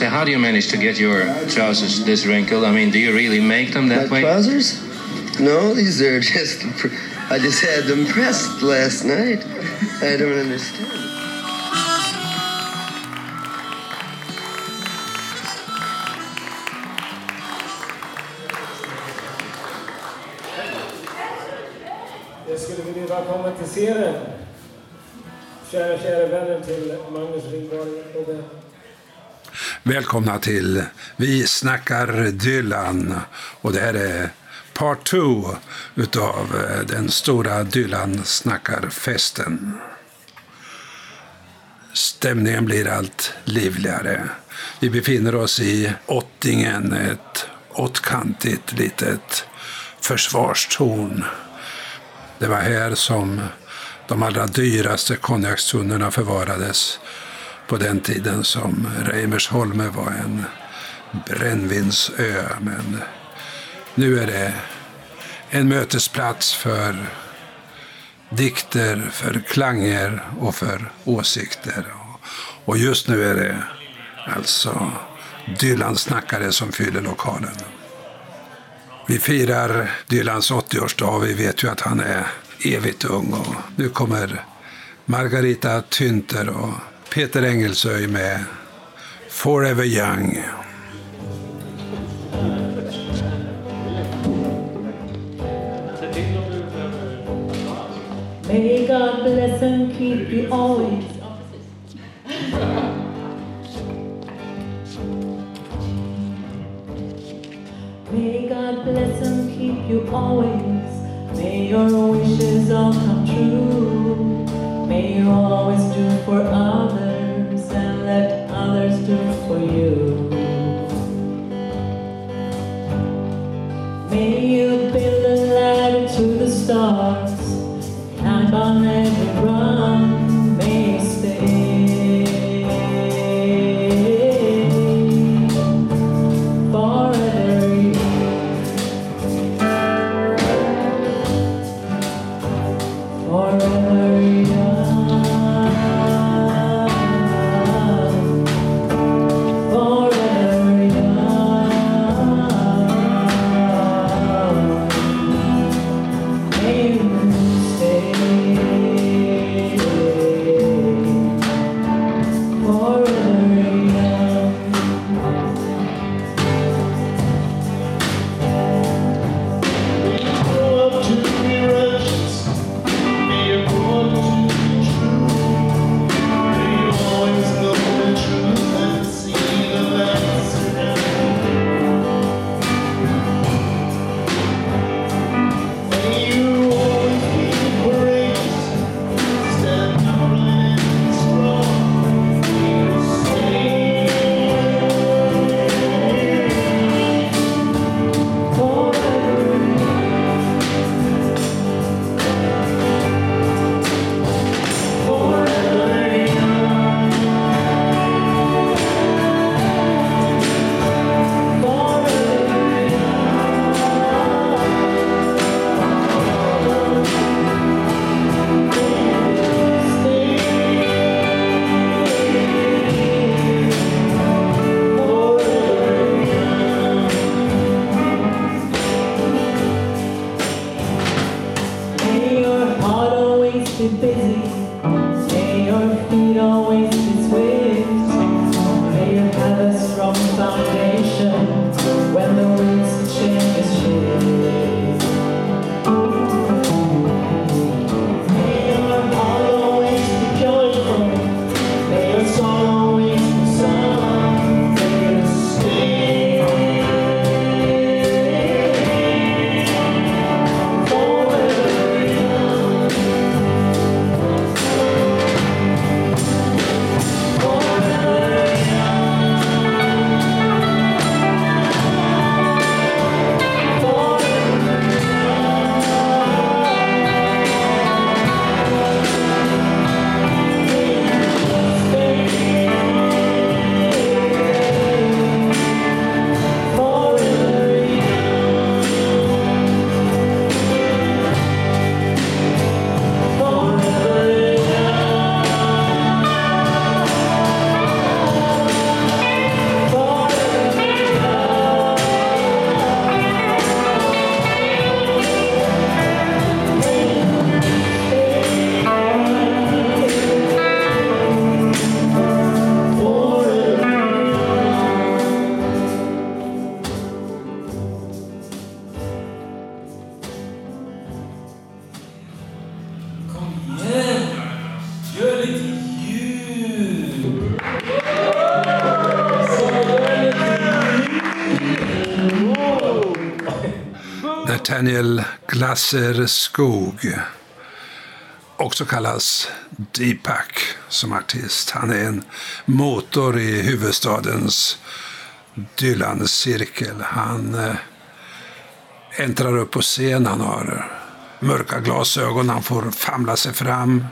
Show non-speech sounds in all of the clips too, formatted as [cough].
So how do you manage to get your trousers this wrinkled? I mean, do you really make them that My way? trousers? No, these are [laughs] just. I just had them pressed last night. I don't understand. Jag skulle vilja välkomna till serien. Kära, kära vänner till Magnus Ringborg och det. Välkomna till Vi snackar Dylan. Och det här är part two utav eh, den stora Dylan snackarfesten. Stämningen blir allt livligare. Vi befinner oss i Ottingen, ett åttkantigt litet försvarstorn. Det var här som de allra dyraste konjakstunnorna förvarades på den tiden som Reimersholme var en brännvinsö. Men nu är det en mötesplats för dikter, för klanger och för åsikter. Och just nu är det alltså Dylan-snackare som fyller lokalen. Vi firar Dylans 80-årsdag. Vi vet ju att han är evigt ung. Och nu kommer Margarita Tynter och Peter Engelsöj med Forever Young. May God bless and keep you always. May God bless and keep you always. May your wishes all come true. May you always do for others others for you. May you build a ladder to the stars. Climb on every Nathaniel Skog. Också kallas Deepak som artist. Han är en motor i huvudstadens Dylan-cirkel. Han eh, äntrar upp på scen. Han har mörka glasögon. Han får famla sig fram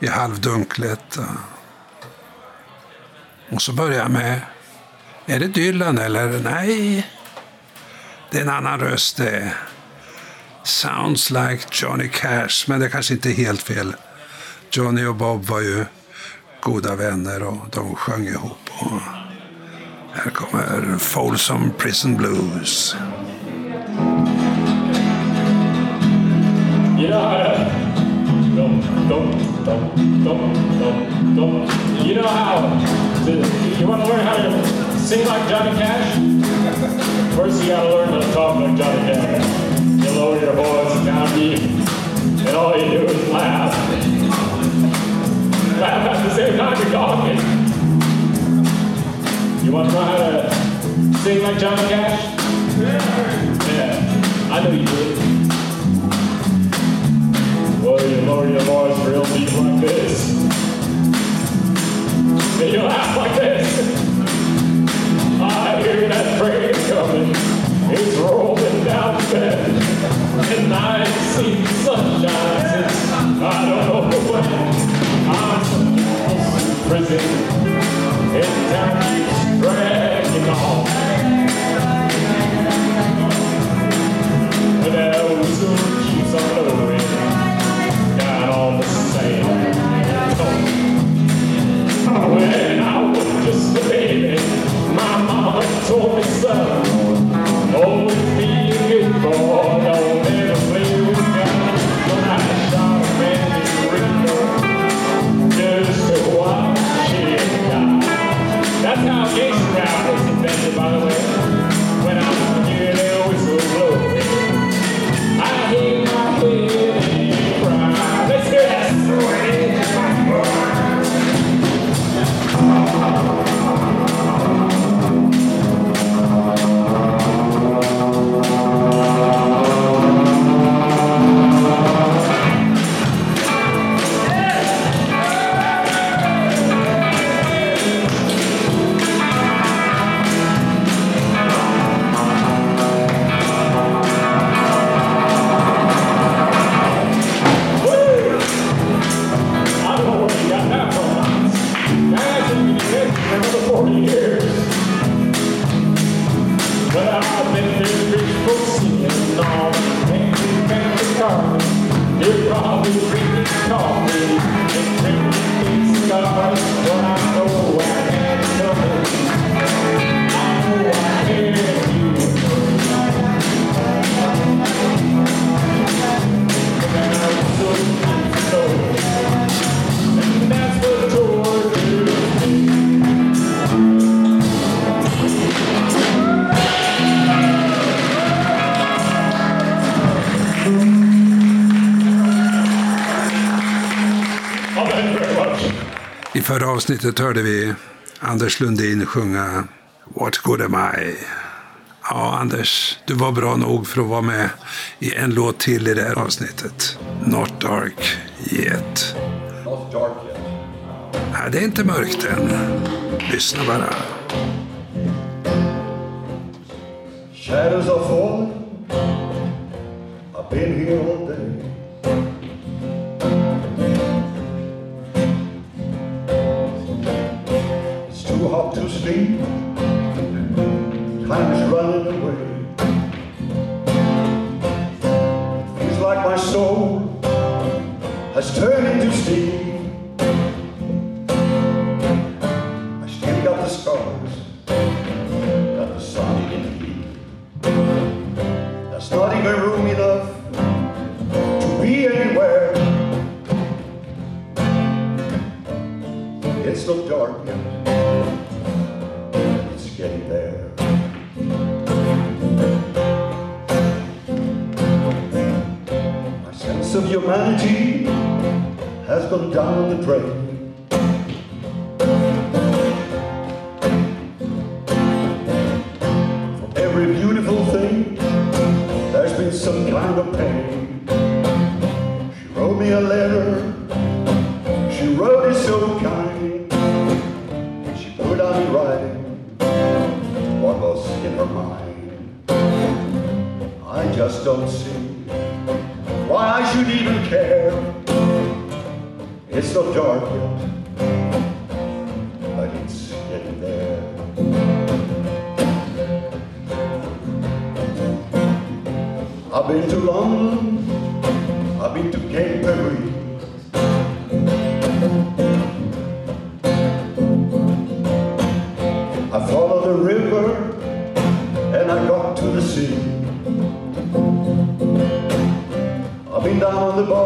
i halvdunklet. Och så börjar jag med, är det Dylan eller? Nej, det är en annan röst det. Sounds like Johnny Cash, men det är kanske inte är helt fel. Johnny och Bob var ju goda vänner och de sjöng ihop. Och här kommer Folsom Prison Blues. You dum dum dum. You know how to, you want to learn how to sing like Johnny Cash? First, you got to learn how to talk like Johnny Cash. Lower your voice down deep, and all you do is laugh. Laugh at the same time you're talking. You want to how to sing like Johnny Cash? Yeah, I know you do. Well, you lower your voice real deep like this. Then you laugh like this. I hear that train coming. It's rolling down bed. And I see sunshine I don't know when. I'm prison. And time keeps dragging on. The sand. When I was just a baby, my mama told me, son, That's how gangster rap was invented, by the way. Förra avsnittet hörde vi Anders Lundin sjunga What good am I? Ja, Anders, du var bra nog för att vara med i en låt till i det här avsnittet. Not dark yet. Not dark yet. Nej, det är inte mörkt än. Lyssna bara. faith see why I should even care. It's so dark yet, but it's getting there. I've been to London, I've been to Paris.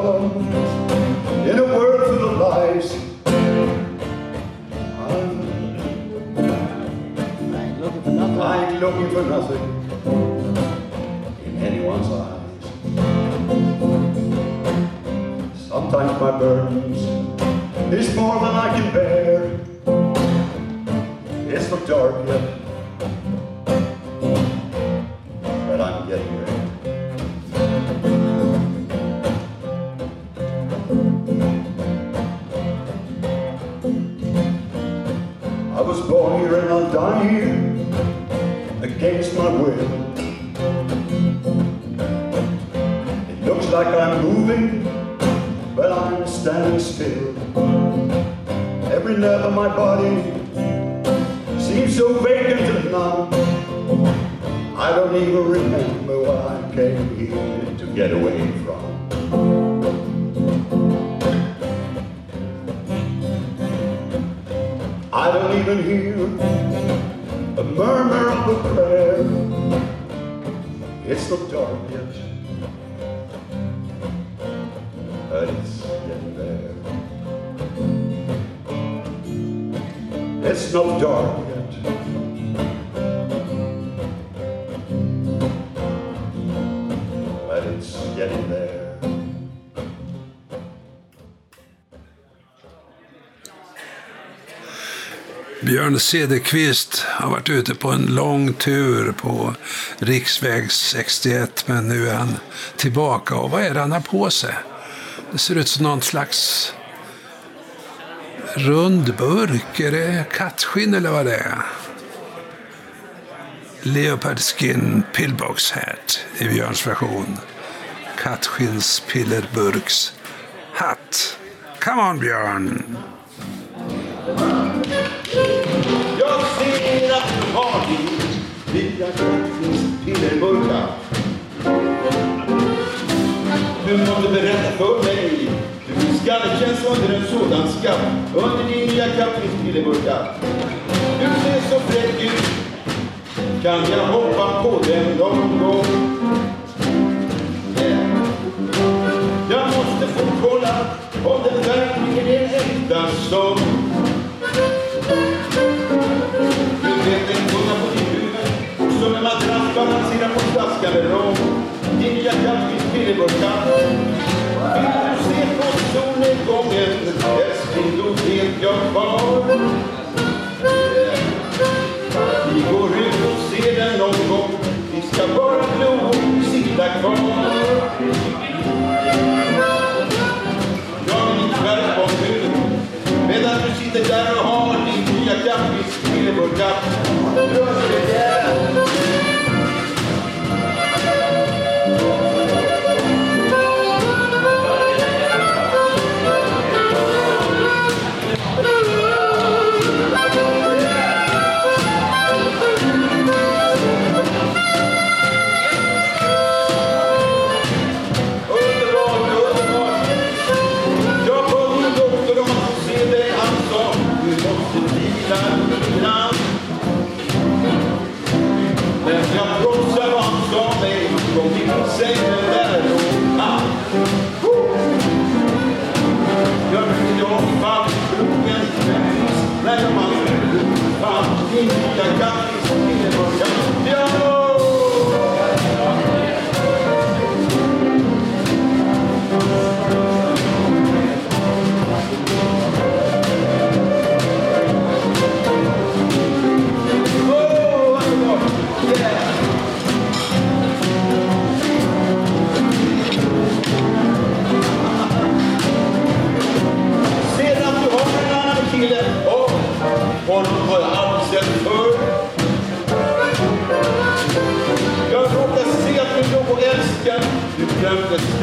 In a world full of lies. I'm, I ain't looking for nothing in anyone's eyes. Sometimes my burdens is more than I can bear. It's not dark yet, like I'm moving, but I'm standing still. Every nerve of my body seems so vacant and numb. I don't even remember what I came here to get away from. I don't even hear a murmur of a prayer. It's not dark yet, It's not dark yet. But it's getting there. Björn Cederqvist har varit ute på en lång tur på riksväg 61, men nu är han tillbaka. Och vad är det han har på sig? Det ser ut som någon slags rund burk. Är det kattskinn eller vad det är? Leopard skin pillbox hat i Björns version. Kattskinnspillerburks hatt. Come on Björn! Jag ser att du har din lilla kattfiskpillerburkar. Du måste berätta för mig hur känns under en sådan skatt. Under din lilla kattfiskpillerburkar. Du ser så fräck ut. Kan jag hoppa på den någon gång? Jag måste få kolla om den verkligen är äkta sång. Du vet en tunga på ditt huvud Som en madrass balanserar på slaskande rom Din jacka finns solnedgången Älskling, då vet jag var. Vi går ut och ser den någon gång. Vi ska bara glo och sitta kvar. Jag vill inte värpa om huvudet Medan du sitter där och har din nya kaffis pillerburkar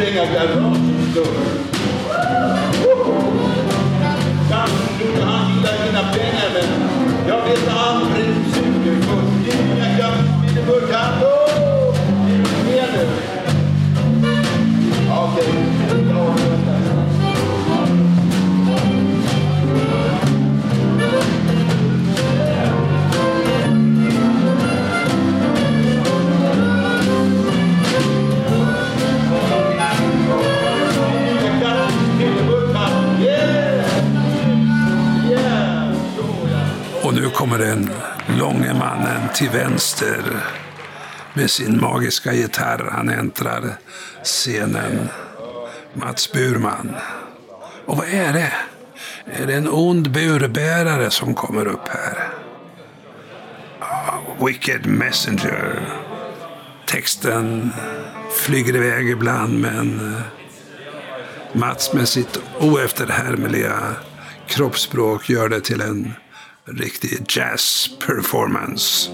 thing I've got relative to. Kommer den långe mannen till vänster med sin magiska gitarr. Han äntrar scenen. Mats Burman. Och vad är det? Är det en ond burbärare som kommer upp här? Ah, Wicked Messenger. Texten flyger iväg ibland men eh, Mats med sitt oefterhärmliga kroppsspråk gör det till en riktig jazz-performance.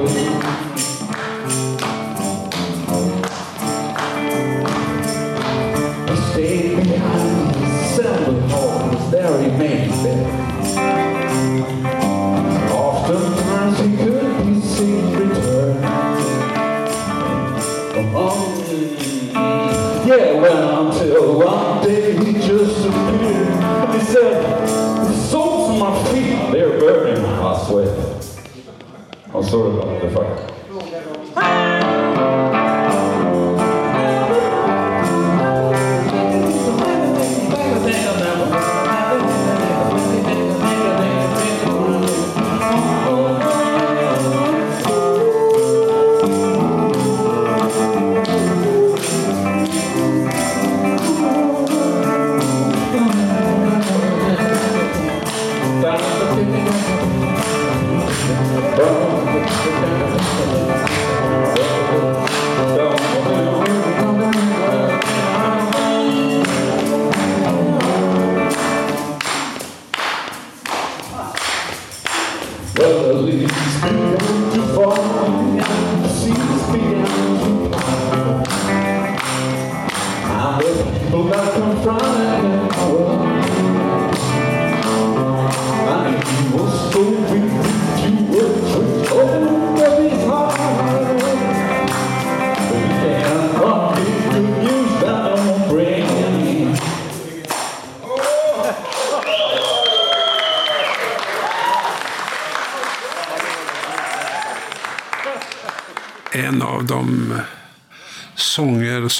He Well, the leaves began to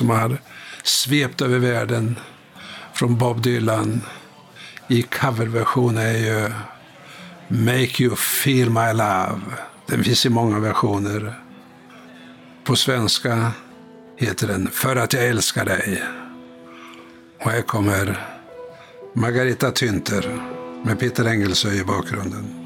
som har svept över världen från Bob Dylan i coverversion är ju Make You Feel My Love. Den finns i många versioner. På svenska heter den För att jag älskar dig. Och här kommer Margareta Tynter med Peter Engelsö i bakgrunden.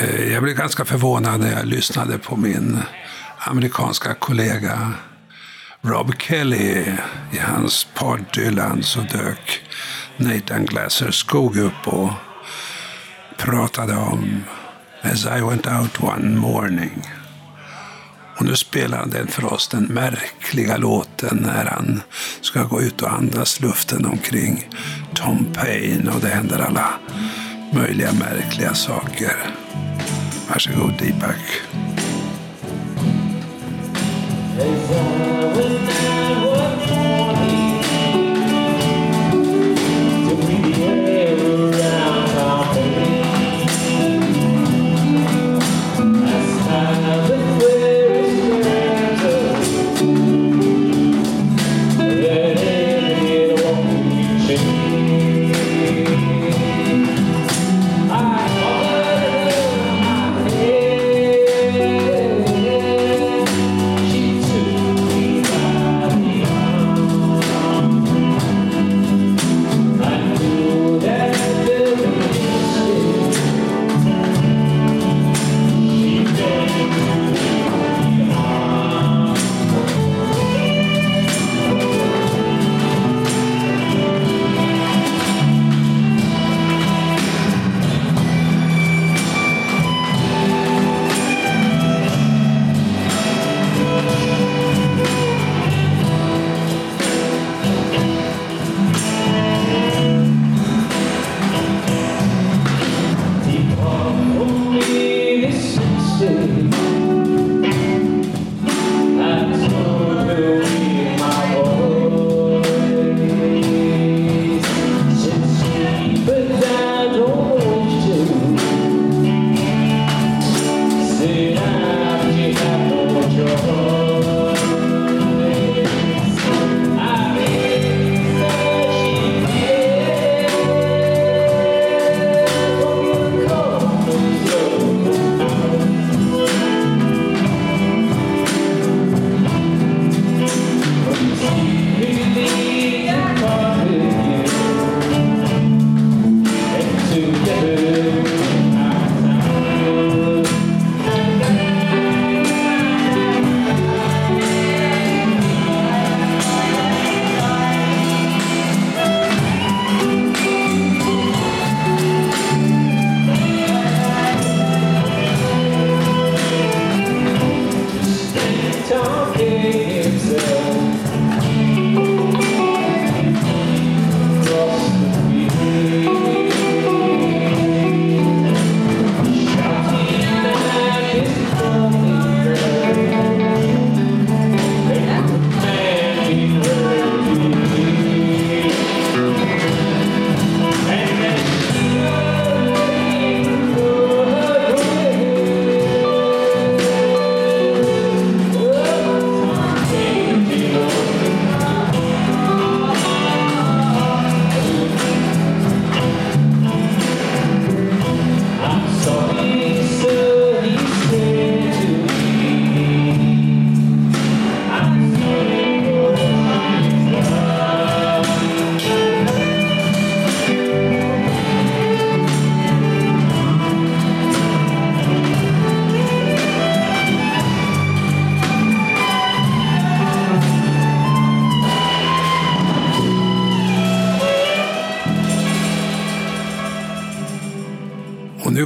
Eh, jag blev ganska förvånad när jag lyssnade på min amerikanska kollega Rob Kelly. I hans par Dylan så dök Nathan Glasser Skog upp och pratade om As I went out one morning. Och nu spelar han den för oss, den märkliga låten när han ska gå ut och andas luften omkring Tom Payne och det händer alla möjliga märkliga saker. I should go deep back.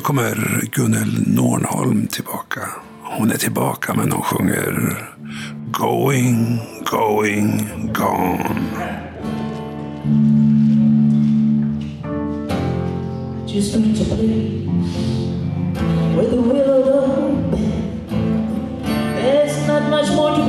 kommer Gunnel Nornholm tillbaka. Hon är tillbaka men hon sjunger Going, going, gone. Just a little place where the willow bend. There's not much more to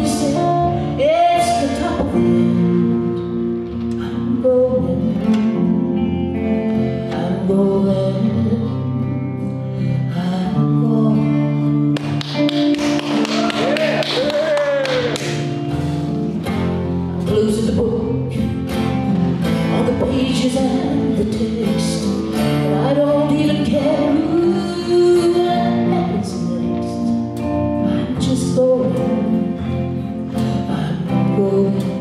amor.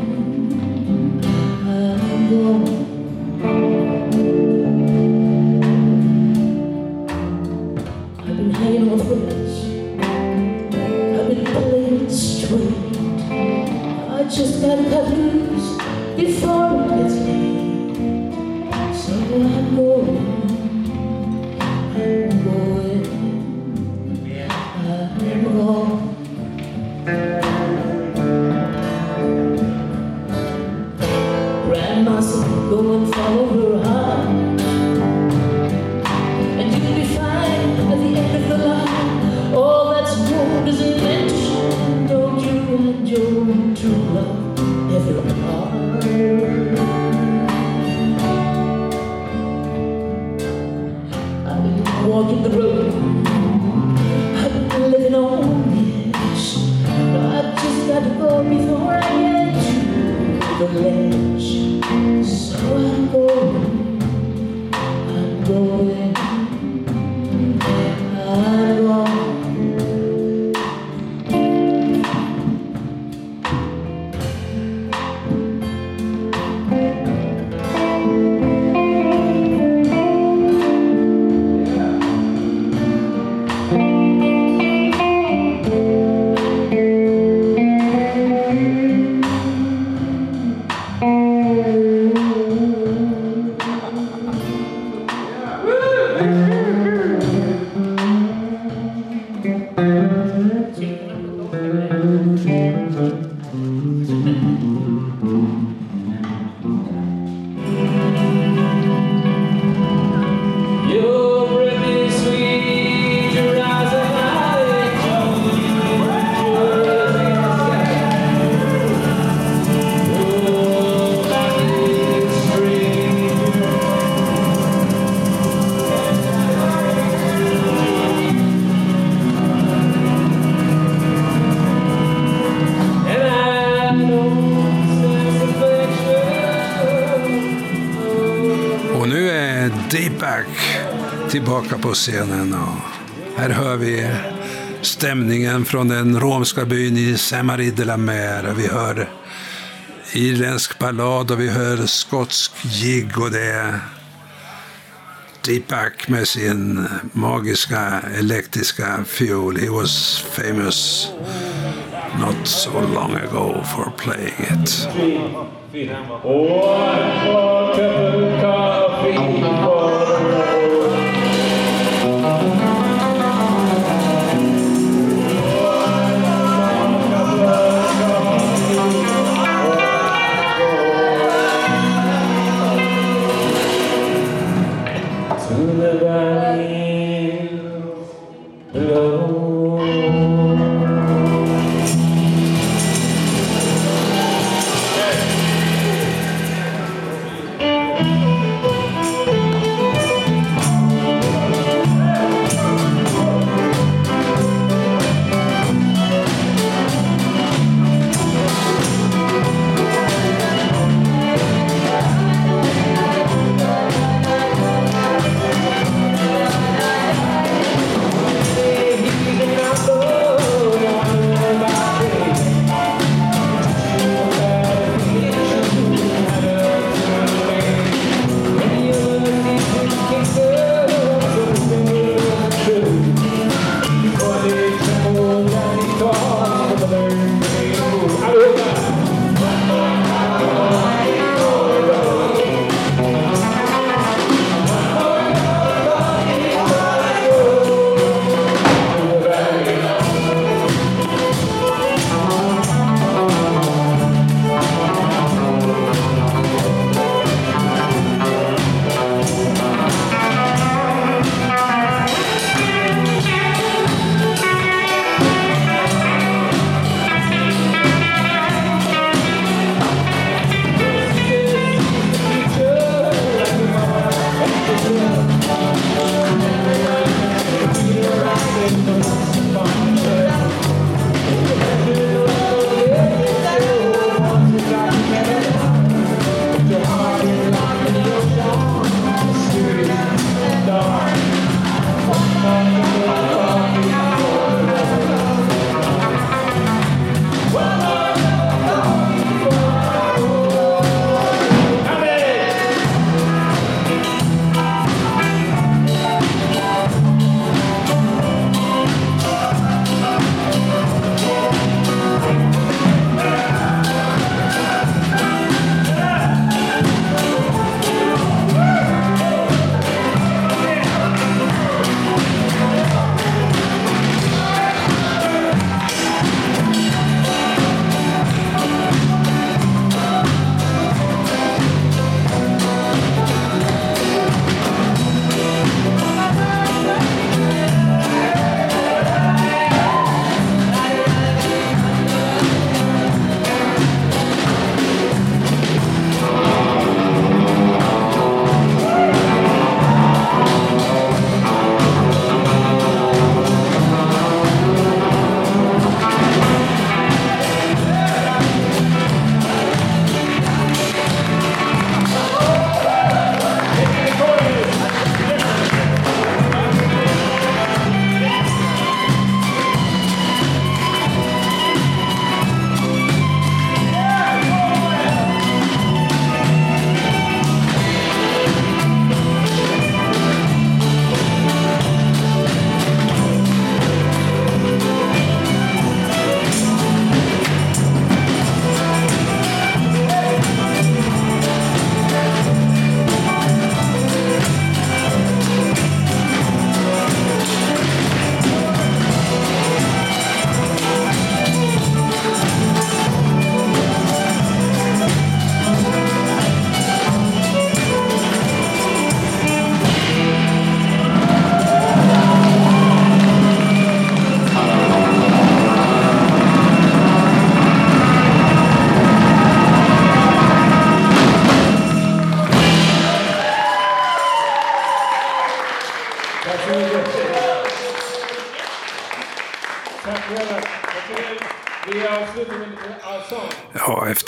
tillbaka på scenen. Och här hör vi stämningen från den romska byn i Samarie de la Mer. Vi hör irländsk ballad och vi hör skotsk jigg och det är Deepak med sin magiska elektriska fiol. He was famous not so long ago for playing it.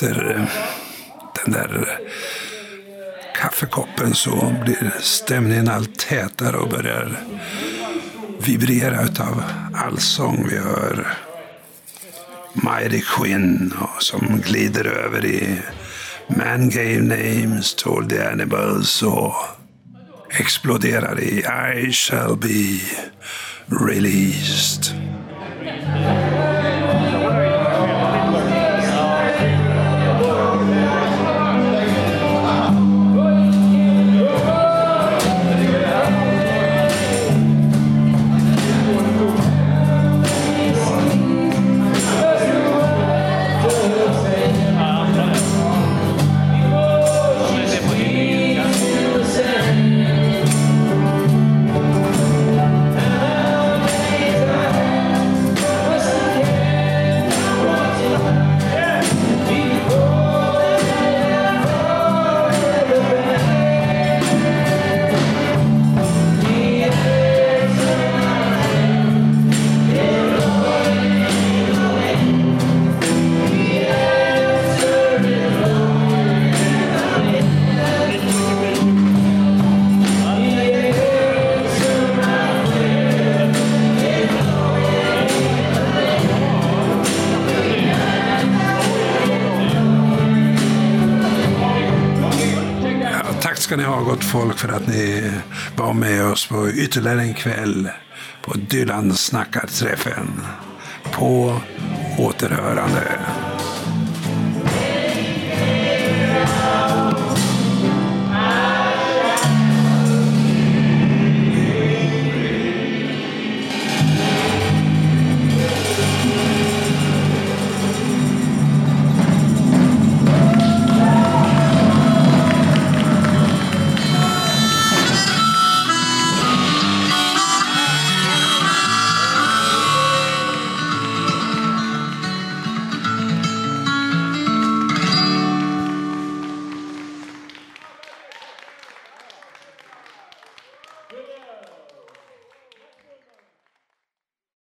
Efter eh, den där eh, kaffekoppen så blir stämningen allt tätare och börjar vibrera utav allsång. Vi hör Mighty Quinn och som glider över i Man gave names, told the animals och exploderar i I shall be released. Folk för att ni var med oss på ytterligare en kväll på Dylan snackar-träffen. På återhörande.